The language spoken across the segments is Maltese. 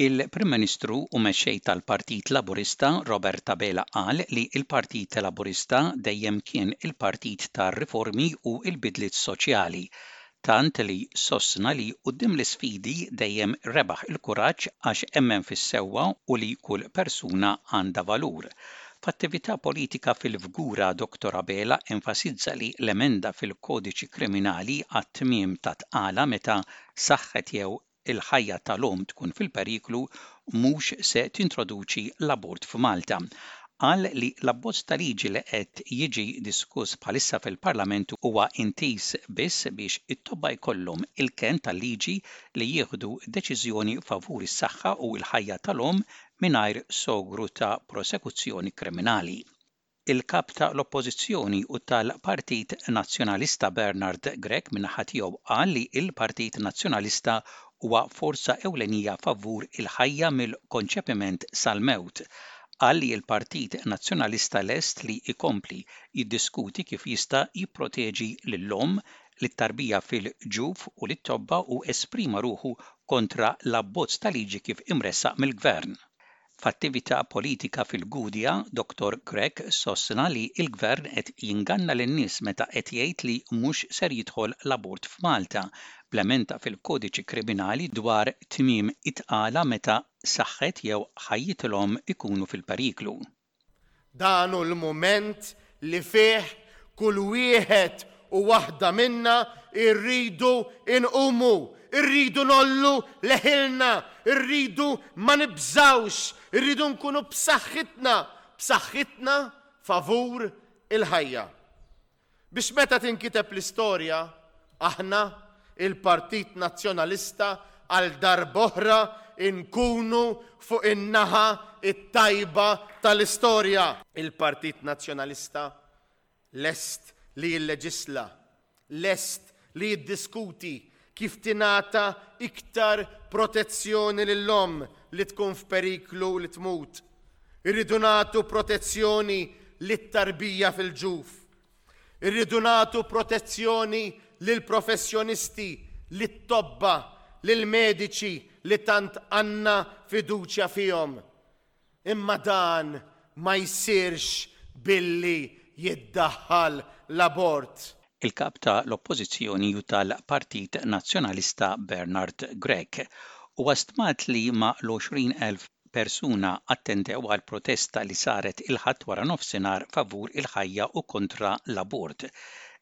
Il-Prim Ministru u Mexxej tal-Partit Laburista Robert Abela qal li l-Partit Laburista dejjem kien il-partit tar-riformi u l-bidliet soċjali, tant li sostna li quddiem l-isfidi dejjem rebaħ il-kuraġġ għax emmen fis-sewwa u li kull persuna għandha valur. F'attività politika fil-Fgura Dottor Abela enfasizza li l-emenda fil-Kodiċi Kriminali għat-tmiem ta' tqala meta saħħet jew il-ħajja tal-omm tkun fil-periklu mhux se tintroduċi l-abort f'Malta. Qal li l-abbozz ta' liġi li qed jiġi diskuss bħalissa fil-Parlament huwa intiż biss biex it-tobba jkollhom il-kenn tal-liġi li jieħdu deċiżjoni favur is-saħħa u l-ħajja tal-omm mingħajr sogru ta' prosekuzzjoni kriminali. Il-Kap ta' l-Oppożizzjoni u tal-Partit Nazzjonalista Bernard Grech min-naħa tiegħu qal li l-Partit Nazzjonalista huwa forza ewlenija favur il-ħajja mill-konċepiment sal-mewt. Qal li l-Partit Nazzjonalista lest li jkompli jiddiskuti kif jista' jipproteġi lill-omm, lit-tarbija fil-ġuf u lit-tobba u esprima ruħu kontra l-abbozz ta' liġi kif imressaq mill-Gvern. F'attività politika fil-Gudja, Dottor Grech sostna li l-Gvern qed jinganna lin-nies meta qed jgħid li mhux ser jidħol l-abort f'Malta, bl-emenda fil-Kodiċi Kriminali dwar tmiem it-tqala meta saħħet jew ħajjitlhom ikunu fil-periklu. Dan hu l-mument li fih kull wieħed u waħda minna rridu nqumu, irridu ngħollu leħinna, irridu ma nibżgħux, irridu nkunu b'saħħitna, b'saħħitna favur il-ħajja. Biex meta tinkiteb l-istorja, aħna, il-Partit Nazzjonalista, għal darb'oħra nkunu fuq in-naħa t-tajba tal-istorja. Il-Partit Nazzjonalista lest li jilleġisla, lest li jiddiskuti kif tingħata iktar protezzjoni lil omm li tkun f'periklu li tmut. Irridu nagħtu protezzjoni lit-tarbija fil-ġuf. Irridu nagħtu protezzjoni lill-professjonisti, lit-tobba, lill-mediċi li tant għandna fiduċja fihom. Imma dan ma jsirx billi jiddaħħal l-abort. Il-Kap ta' l-Oppożizzjoni u tal-Partit Nazzjonalista Bernard Grech huwa stmat li ma' l-għoxrin elf persuna attendew għal protesta li saret il-Ħadd waranofsinhar favur il-ħajja u kontra l-abort.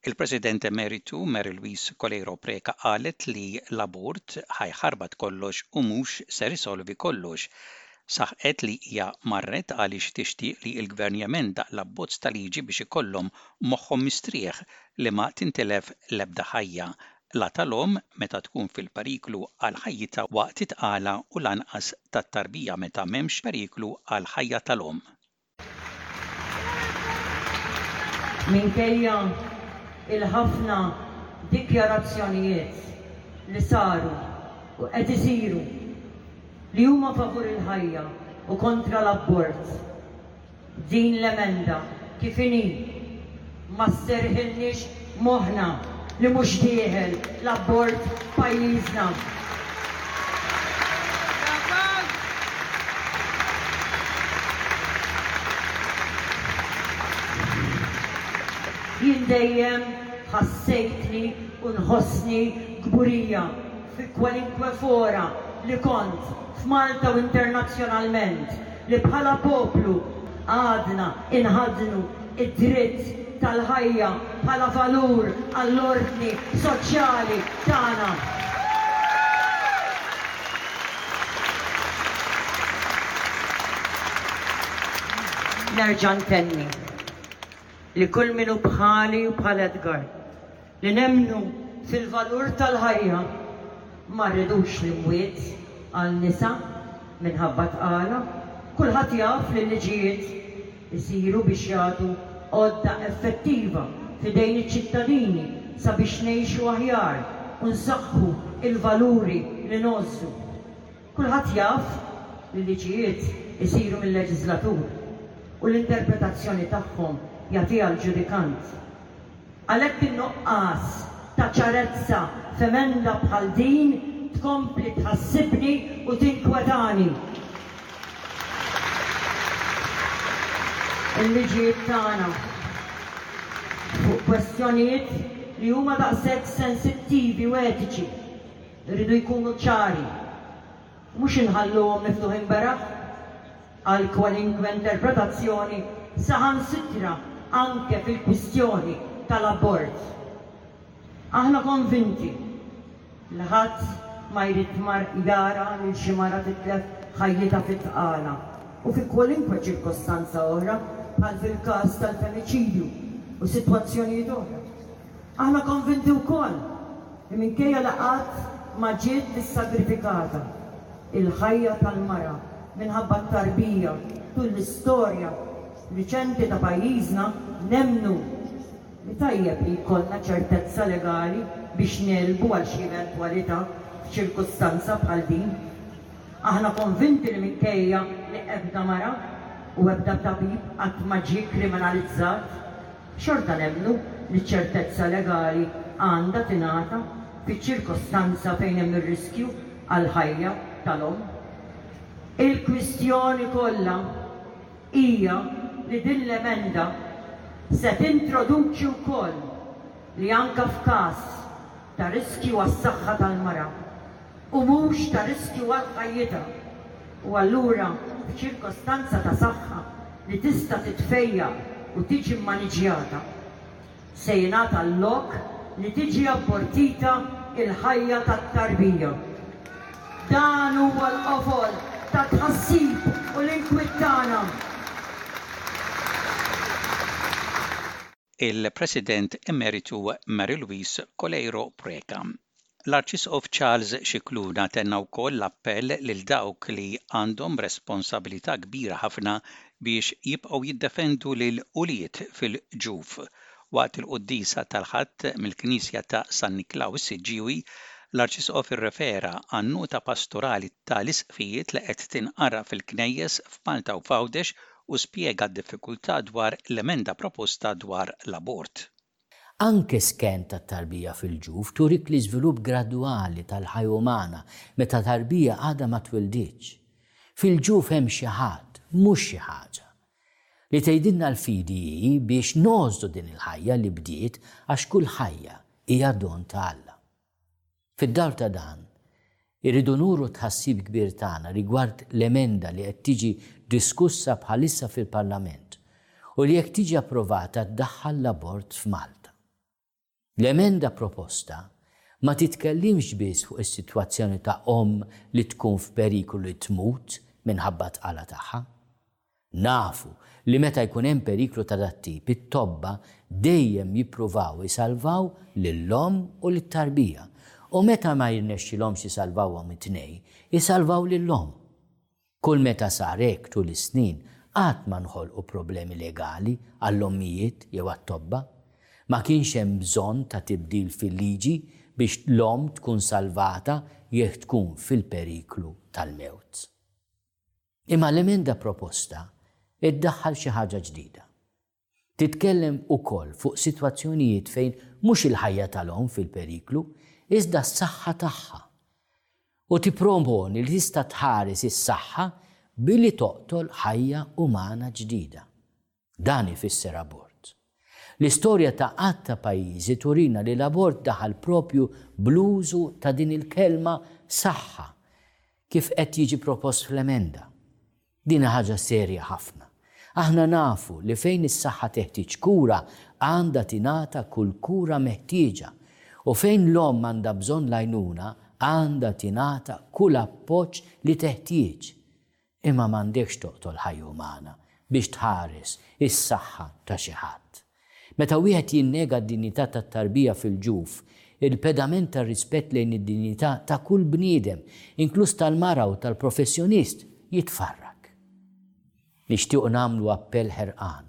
Il-President Emeritu Mary Louise Coleiro Preca qalet li l-abort ħa jħarbat kollox u mhux ser isolvi kollox. Saħqet li hija marret għaliex tixtieq li l-Gvern jemenda l-abbozz ta' liġi biex ikollhom moħħhom mistrieħ li ma tintilef l-ebda ħajja, la tal-omm meta tkun fil-periklu għal ħajjitha waqt it-tqala u lanqas tat-tarbija meta m'hemmx periklu għall-ħajja tal-omm. Minkejja il-ħafna dikjarazzjonijiet li saru u qed isiru li huma favur il-ħajja u kontra l-abort, din l-emenda kif inhi, Ma sserħilniex moħħna li mhux dieħel l-abort f'pajjiżna. Jien dejjem ħassejtni u nħossni kburija fi kwalinkwe fora li kont, f'Malta u internazzjonalment, li bħala poplu għadna nħaddnu d-dritt tal-ħajja bħala valur għall-ordni soċjali tagħna. Nerġa' ntenni li kull min hu bħali u bħal Edgar, Li nemmnu fil-valur tal-ħajja ma rridux l-imwiet għal nisa minħabba tqala. Kulħadd jaf li l-liġijiet isiru biex jagħtu għodda effettiva f'idejn iċ-ċittadini sabiex ngħixu aħjar u nsaħħu l-valuri li ngħożżu. Kulħadd jaf li liġijiet isiru mil-leġiżlatur u l-interpretazzjoni tagħhom jagħtiha l-ġudikant. Għalhekk in-nuqqas ta' ċarezza f'emenda bħal din tkompli tħassibni u tinkwetani. Il-liġijiet tagħna fuq kwestjonijiet li huma daqshekk sensittivi u etiċi jridu jkunu ċari u mhux inħalluhom miftuħin beraħ. għal kwalinkwe interpretazzjoni saħansitra anke fil-kwistjoni tal-abort. Aħna konvinti li ħadd ma jrid mar jara lil xi mara titlef ħajjitha fit-tqala u fi kwalinkwe ċirkostanza oħra bħal fil-każ tal-femiċidju u sitwazzjonijiet oħra. Aħna konvinti wkoll li minkejja li qatt ma ġiet issagrifikata l-ħajja tal-mara minħabba t-tarbija tul l-istorja riċenti ta' pajjiżna, nemmnu li tajjeb li jkollna ċertezza legali biex negħlbu għal xi eventwalità f'ċirkustanza bħal din. Aħna konvinti li minkejja li ebda mara u ebda tabib qatt ma ġie kriminalizzat, Xorta nemmnu li ċ-ċertezza legali għandha tingħata fiċ-ċirkostanza fejn hemm ir-riskju għall-ħajja tal-omm. Il-kwistjoni kollha hija li din l-emenda se tintroduċi wkoll li anke f'każ ta' riskju għas-saħħa tal-mara, u mhux ta' riskju għal ħajjitha, u allura f'ċirkostanza ta' saħħa li tista' titfejjaq u tiġi mmaniġjata, se jingħata l-lok li tiġi abortita l-ħajja tat-tarbija. Dan huwa l-qofol tat-tħassib u l-inkwiet tagħna. il-President Emeritu Marie Louise Coleiro Preca. L-Arċisqof Charles Scicluna tenna wkoll l-appell lil dawk li għandhom responsabilità kbira ħafna biex jibqgħu jiddefendu lil ulied fil-ġuf. Waqt il-quddiesa tal-Ħadd mill-Knisja ta' San Niklaw Siġġiewi, l-Arċisqof irrefera għan-nota pastorali ta' l-Isqfijiet li qed tinqara fil-Knejjes f'Malta u f'Għawdex u spjega d-diffikultà dwar l-emenda proposta dwar l-abort. Anke scan tat-tarbija fil-ġuf turik l-iżvilupp gradwali tal-ħajja umana meta tarbija għadha ma twilditx. Fil-ġuf hemm xi ħadd, mhux xi ħaġa. Li tgħidilna l-fidi hi biex ngħożżu din il-ħajja li bdiet għax kull ħajja hija don ta' Alla. Fid-dawl ta' dan, irridu nuru t-tħassib kbir tagħna rigward l-emenda li qed tiġi diskussa bħalissa fil-Parlament u li jekk tiġi approvata ddaħħal l-abort f'Malta. L-emenda proposta ma titkellimx biss fuq is-sitwazzjoni ta' omm li tkun f'periklu li tmut minħabba t-tqala tagħha. Nafu li meta jkun hemm periklu ta' dat-tip, it-tobba dejjem jippruvaw isalvaw lill-omm u lit-tarbija, u meta ma jirnexxilhomx isalvawhom it-tnejn, isalvaw lill-omm. Kull meta sar hekk tul is-snin, qatt ma nħolqu problemi legali għall-ommijiet jew għat-tobba. Ma kienx hemm bżonn ta' tibdil fil-liġi biex l-omm tkun salvata jekk tkun fil-periklu tal-mewt. Imma l-emenda proposta ddaħħal xi ħaġa ġdida. Titkellem ukoll fuq sitwazzjonijiet fejn mhux il-ħajja tal-omm fil-periklu, iżda s-saħħa tagħha u tipproponi li tista' tħares is-saħħa billi toqtol ħajja umana ġdida. Dan ifisser abort. L-istorja ta' għadd ta' pajjiżi turina li l-abort daħal proprju bl-użu ta' din il-kelma saħħa kif qed jiġi propost fl-emenda. Din hi ħaġa serja ħafna. Aħna nafu li fejn is-saħħa teħtieġ kura għandha tingħata kull kura meħtieġa u fejn l-omm għandha bżonn l-għajnuna għandha tingħata kull appoġġ li teħtieġ. Imma m'għandekx toqtol ħajja umana biex tħares is-saħħa ta' xi ħadd. Meta wieħed jinnega d-dinjità tat-tarbija fil-ġuf, il-pedament tar-rispett lejn id-dinjità ta' kull bniedem, inkluż tal-mara u tal-professjonist, jitfarrak. Nixtiequ nagħmlu appell ħerqan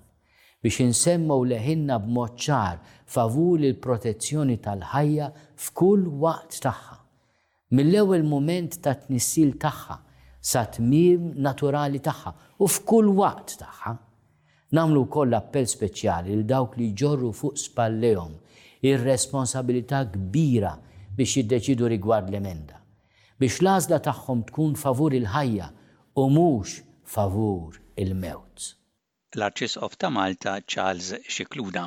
biex insemmgħu leħinna b'mod ċar favur il-protezzjoni tal-ħajja f'kull waqt tagħha, Mill-ewwel mument tat-tnissil tagħha sat-tmiem naturali tagħha u f'kull waqt tagħha. Nagħmlu wkoll appell speċjali lil dawk li jġorru fuq spallejhom ir-responsabilità kbira biex jiddeċiedu rigward l-emenda, biex l-għażla tagħhom tkun favur il-ħajja u mhux favur il-mewt. l-Arċisqof ta' Malta Charles Scicluna.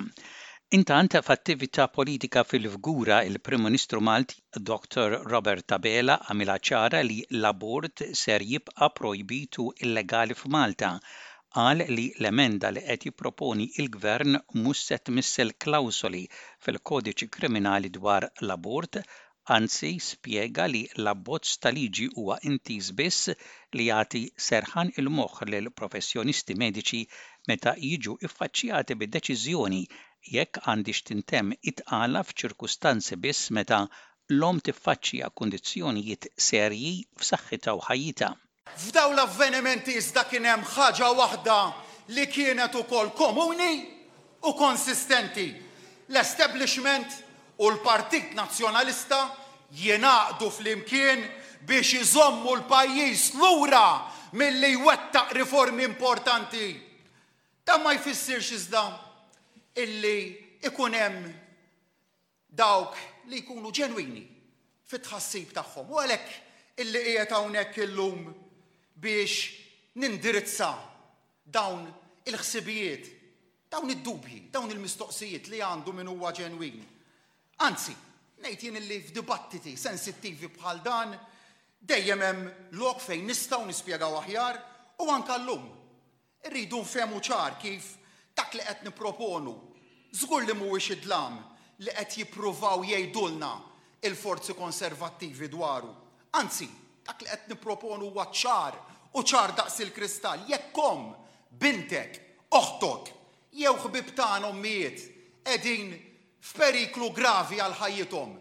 Intant, f'attività politika fil-Fgura, il-Prim Ministru Malti, Dottor Robert Abela għamilha ċara li l-abort ser jibqa' projbit u illegali f'Malta. Qal li l-emenda li qed jipproponi l-Gvern mhux se tmiss il-klawsoli fil-Kodiċi Kriminali dwar l-abort anzi spjega li l-abbozz ta' liġi huwa intiż biss li jagħti serħan il-moħħ lill-professjonisti mediċi meta jiġu ffaċċjati bi deċiżjoni jekk għandhiex tintemm it-tqala f'ċirkustanzi biss meta l-omm tiffaċċja kundizzjonijiet serji f'saħħitha u ħajjitha. F'dawn l-avvenimenti iżda kien hemm ħaġa waħda li kienet ukoll komuni u konsistenti, l-establishment u l-Partit Nazzjonalista jingħaqdu flimkien biex iżommu l-pajjiż lura milli jwettaq riformi importanti. Dan ma jfissirx iżda illi ikun hemm dawk li jkunu ġenwini fit-tħassib tagħhom. U għalhekk illi qiegħed hawnhekk illum biex nindirizza dawn il-ħsibijiet, dawn id-dubji, dawn il-mistoqsijiet li għandu min huwa ġenwin. Anzi, ngħid jien illi f'dibattiti sensittivi bħal dan dejjem hemm lok fejn nistgħu nispjegaw aħjar u anke llum. Irridu nfehmu ċar kif dak li qed nipproponu żgur li mhuwiex id-dlam li qed jippruvaw jgħidulna l-forzi konservattivi dwaru. Anzi, dak li qed nipproponu huwa ċar u ċar daqs il-kristall, jekk omm, bintek, oħtok, jew ħbieb tagħna ommijiet qegħdin f'periklu gravi għal ħajjithom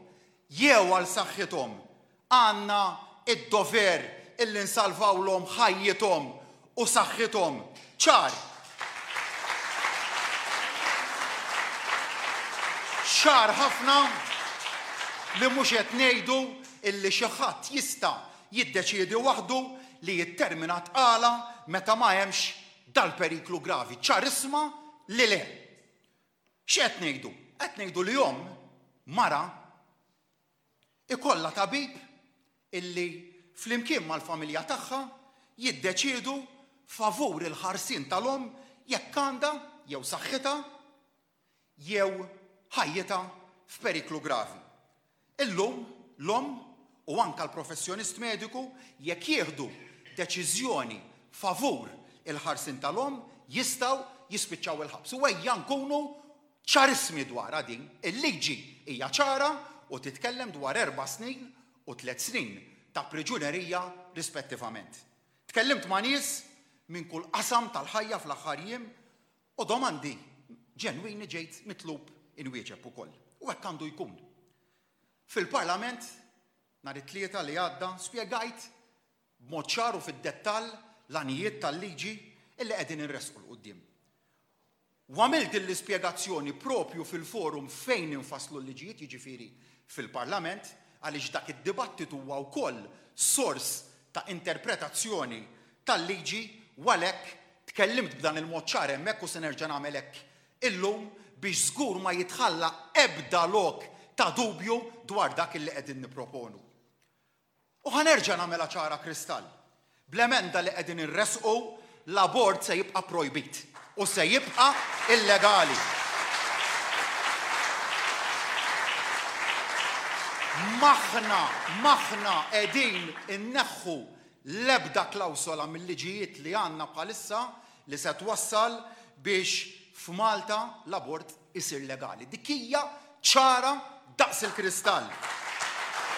jew għal saħħithom, Għandna d-dover illi nsalvawlhom ħajjithom u saħħithom. Ċar. Ċar ħafna li mhux qed ngħidu illi xi ħadd jista' jiddeċiedi waħdu li jittermina tqala meta ma hemmx dal-periklu gravi. Ċarissma li le. X'qed ngħidu? Qed ngħidu li omm, mara, ikollha tabib illi, flimkien mal-familja tagħha, jiddeċiedu favur il-ħarsien tal-omm jekk għandha jew saħħitha jew ħajjitha f'periklu gravi. Illum, l-omm u anke l-professjonist mediku, jekk jieħdu deċiżjoni favur il-ħarsien tal-omm, jistgħu jispiċċaw il-ħabs. U ejja nkunu Ċarissmi dwarha din. Il-liġi hija ċara u titkellem dwar erba' snin u tliet snin ta' priġunerija rispettivament. Tkellimt ma' nies minn kull qasam tal-ħajja fl-aħħar jiem u domandi ġenwini ġejt mitlub inwieġeb ukoll. U hekk għandu jkun. Fil-Parlament nhar it-Tlieta li għadda spjegajt b'mod ċar u fid-dettall l-għanijiet tal-liġi li qegħdin inressqu 'l quddiem. U għamilt din l-ispjegazzjoni proprju fil-forum fejn infasslu l-liġijiet, jiġifieri fil-Parlament, għaliex dak id-dibattitu huwa wkoll sors ta' interpretazzjoni tal-liġi u għalhekk tkellimt b'dan il-mod ċar hemmhekk u se nerġa' nagħmel hekk illum biex żgur ma jitħalla ebda lok ta' dubju dwar dak li qegħdin nipproponu. U ħa nerġa' nagħmilha ċara kristall, bl-emenda li qegħdin inressqu, l-abort se jibqa' pprojbit u se jibqa' illegali. M'aħna, m'aħna qegħdin inneħħu l-ebda klawsola mil-liġijiet li għandna bħalissa li se twassal biex f'Malta l-abort isir legali. Dik hija ċara daqs il-kristall.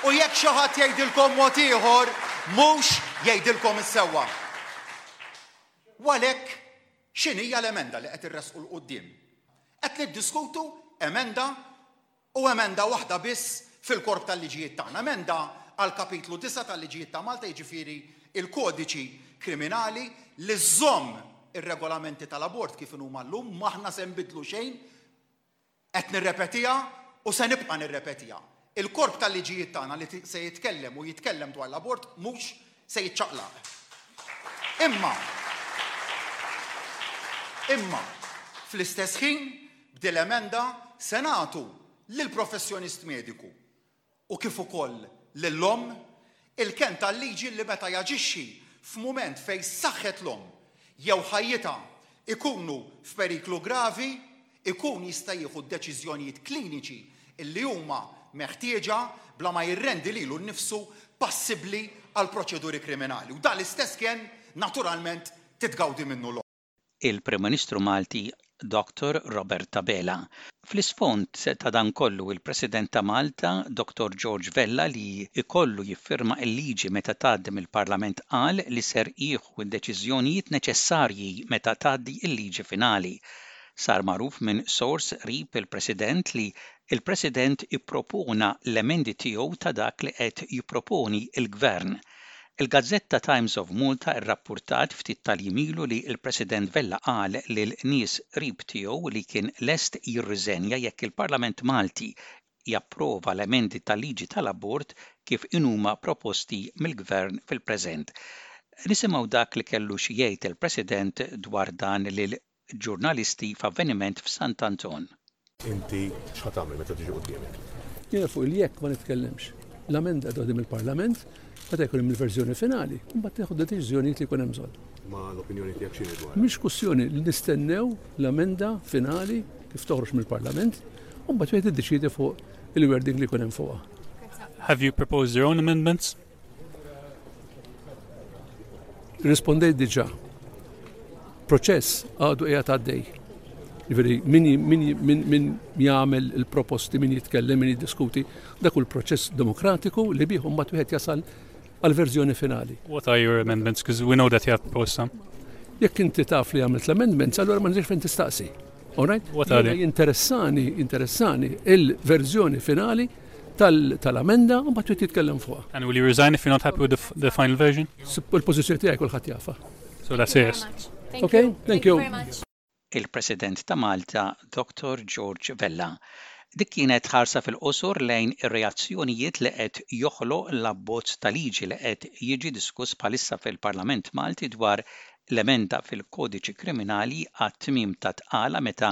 U jekk xi ħadd jgħidilkom mod ieħor, mhux jgħidilkom is-sewwa. U għalhekk x'in hija l-emenda li qed irresqu l quddiem? Qed niddiskutu emenda u emenda waħda biss fil-korp tal-liġijiet tagħna. Emenda għal kapitlu 9 tal-liġijiet ta' Malta jiġifieri il-Kodiċi Kriminali li żżomm ir-regolamenti tal-abort kif inhuma llum, m'aħna se nbiddlu xejn, qed nirrepetiha u se nibqa' nirrepetiha. Il-korp tal-liġijiet tagħna li se jitkellem u jitkellem dwar l-abort mhux se jiċċaqlaq. Imma, imma, fl-istess ħin, b'dil-emenda se nagħtu lill-professjonist mediku u kif ukoll lill-omm, il-kenn tal-liġi li meta jaġixxi f'mument fejn saħħet l-omm jew ħajjitha jkunu f'periklu gravi, ikun jista' jieħu d-deċiżjonijiet kliniċi li huma meħtieġa bla ma jirrendi lilu nnifsu passibbli għal proċeduri kriminali. U dan l-istess kenn naturalment titgawdi minnu l-omm. il-Prim Ministru Malti Dottor Robert Abela. Fl-isfond ta' dan kollu il-President ta' Malta Dottor George Vella li jkollu jiffirma il-liġi meta tgħaddi mill-Parlament qal li ser jieħu d-deċiżjonijiet neċessarji meta tgħaddi l-liġi finali. Sar magħruf minn sors qrib il-President li l-President ippropona l-emendi tiegħu ta' dak li qed jipproponi l-Gvern. Il-gazzetta Times of Malta rrappurtat ftit tal-jiem ilu li l-President Vella qal lil nies qrib tiegħu li kien lest jirriżenja jekk il-Parlament Malti japprova l-emendi tal-liġi tal-abort kif inhuma proposti mill-Gvern fil-preżent. Nisimgħu dak li kellu xi jgħid il-President dwar dan lil ġurnalisti f'avveniment f'Sant Anton. Inti x'ħa tagħmel meta tiġi quddiemek? Jiena fuq il-jekk ma nitkellemx. L-amenda qiegħda quddiem il-Parlament, meta jkun hemm il-verżjoni finali, imbagħad nieħu d-deċiżjonijiet li jkun hemm bżonn. Ma l-opinjoni tiegħek x'inhi dwarha? Mhix kwistjoni li nistennew l-amenda finali kif toħroġ mill-Parlament u mbagħad wieħed jiddeċiedi fuq il-wording li jkun hemm fuqha. Have you proposed your own amendments? Rispondejt diġà. Proċess għadu qiegħed għaddej. Jiġifieri min, min, min, min jagħmel il-proposti, min jitkellem, min jiddiskuti, dak il proċess demokratiku li bih mbagħad wieħed jasal għal-verżjoni finali. What are your amendments? Because we know that you have proposed some. Jekk inti taf li għamilt l-amendments, allora ma nġiex fejn tistaqsi. All right? What are they? Interessani, interessani, il-verżjoni finali tal-amenda u mbagħad jitkellem fuqha. And will you resign if you're not happy with the, the final version? Il-pożizzjoni tiegħi kulħadd jafa. So that's it. Thank okay, you. thank you. Il-President ta' Malta, Dr. George Vella. Dik kienet ħarsa fil-qosor lejn ir-reazzjonijiet li qed joħloq l-abbozz ta' liġi li qed jiġi diskuss bħalissa fil-Parlament Malti dwar l-emenda fil-Kodiċi Kriminali għat-tmiem ta' tqala meta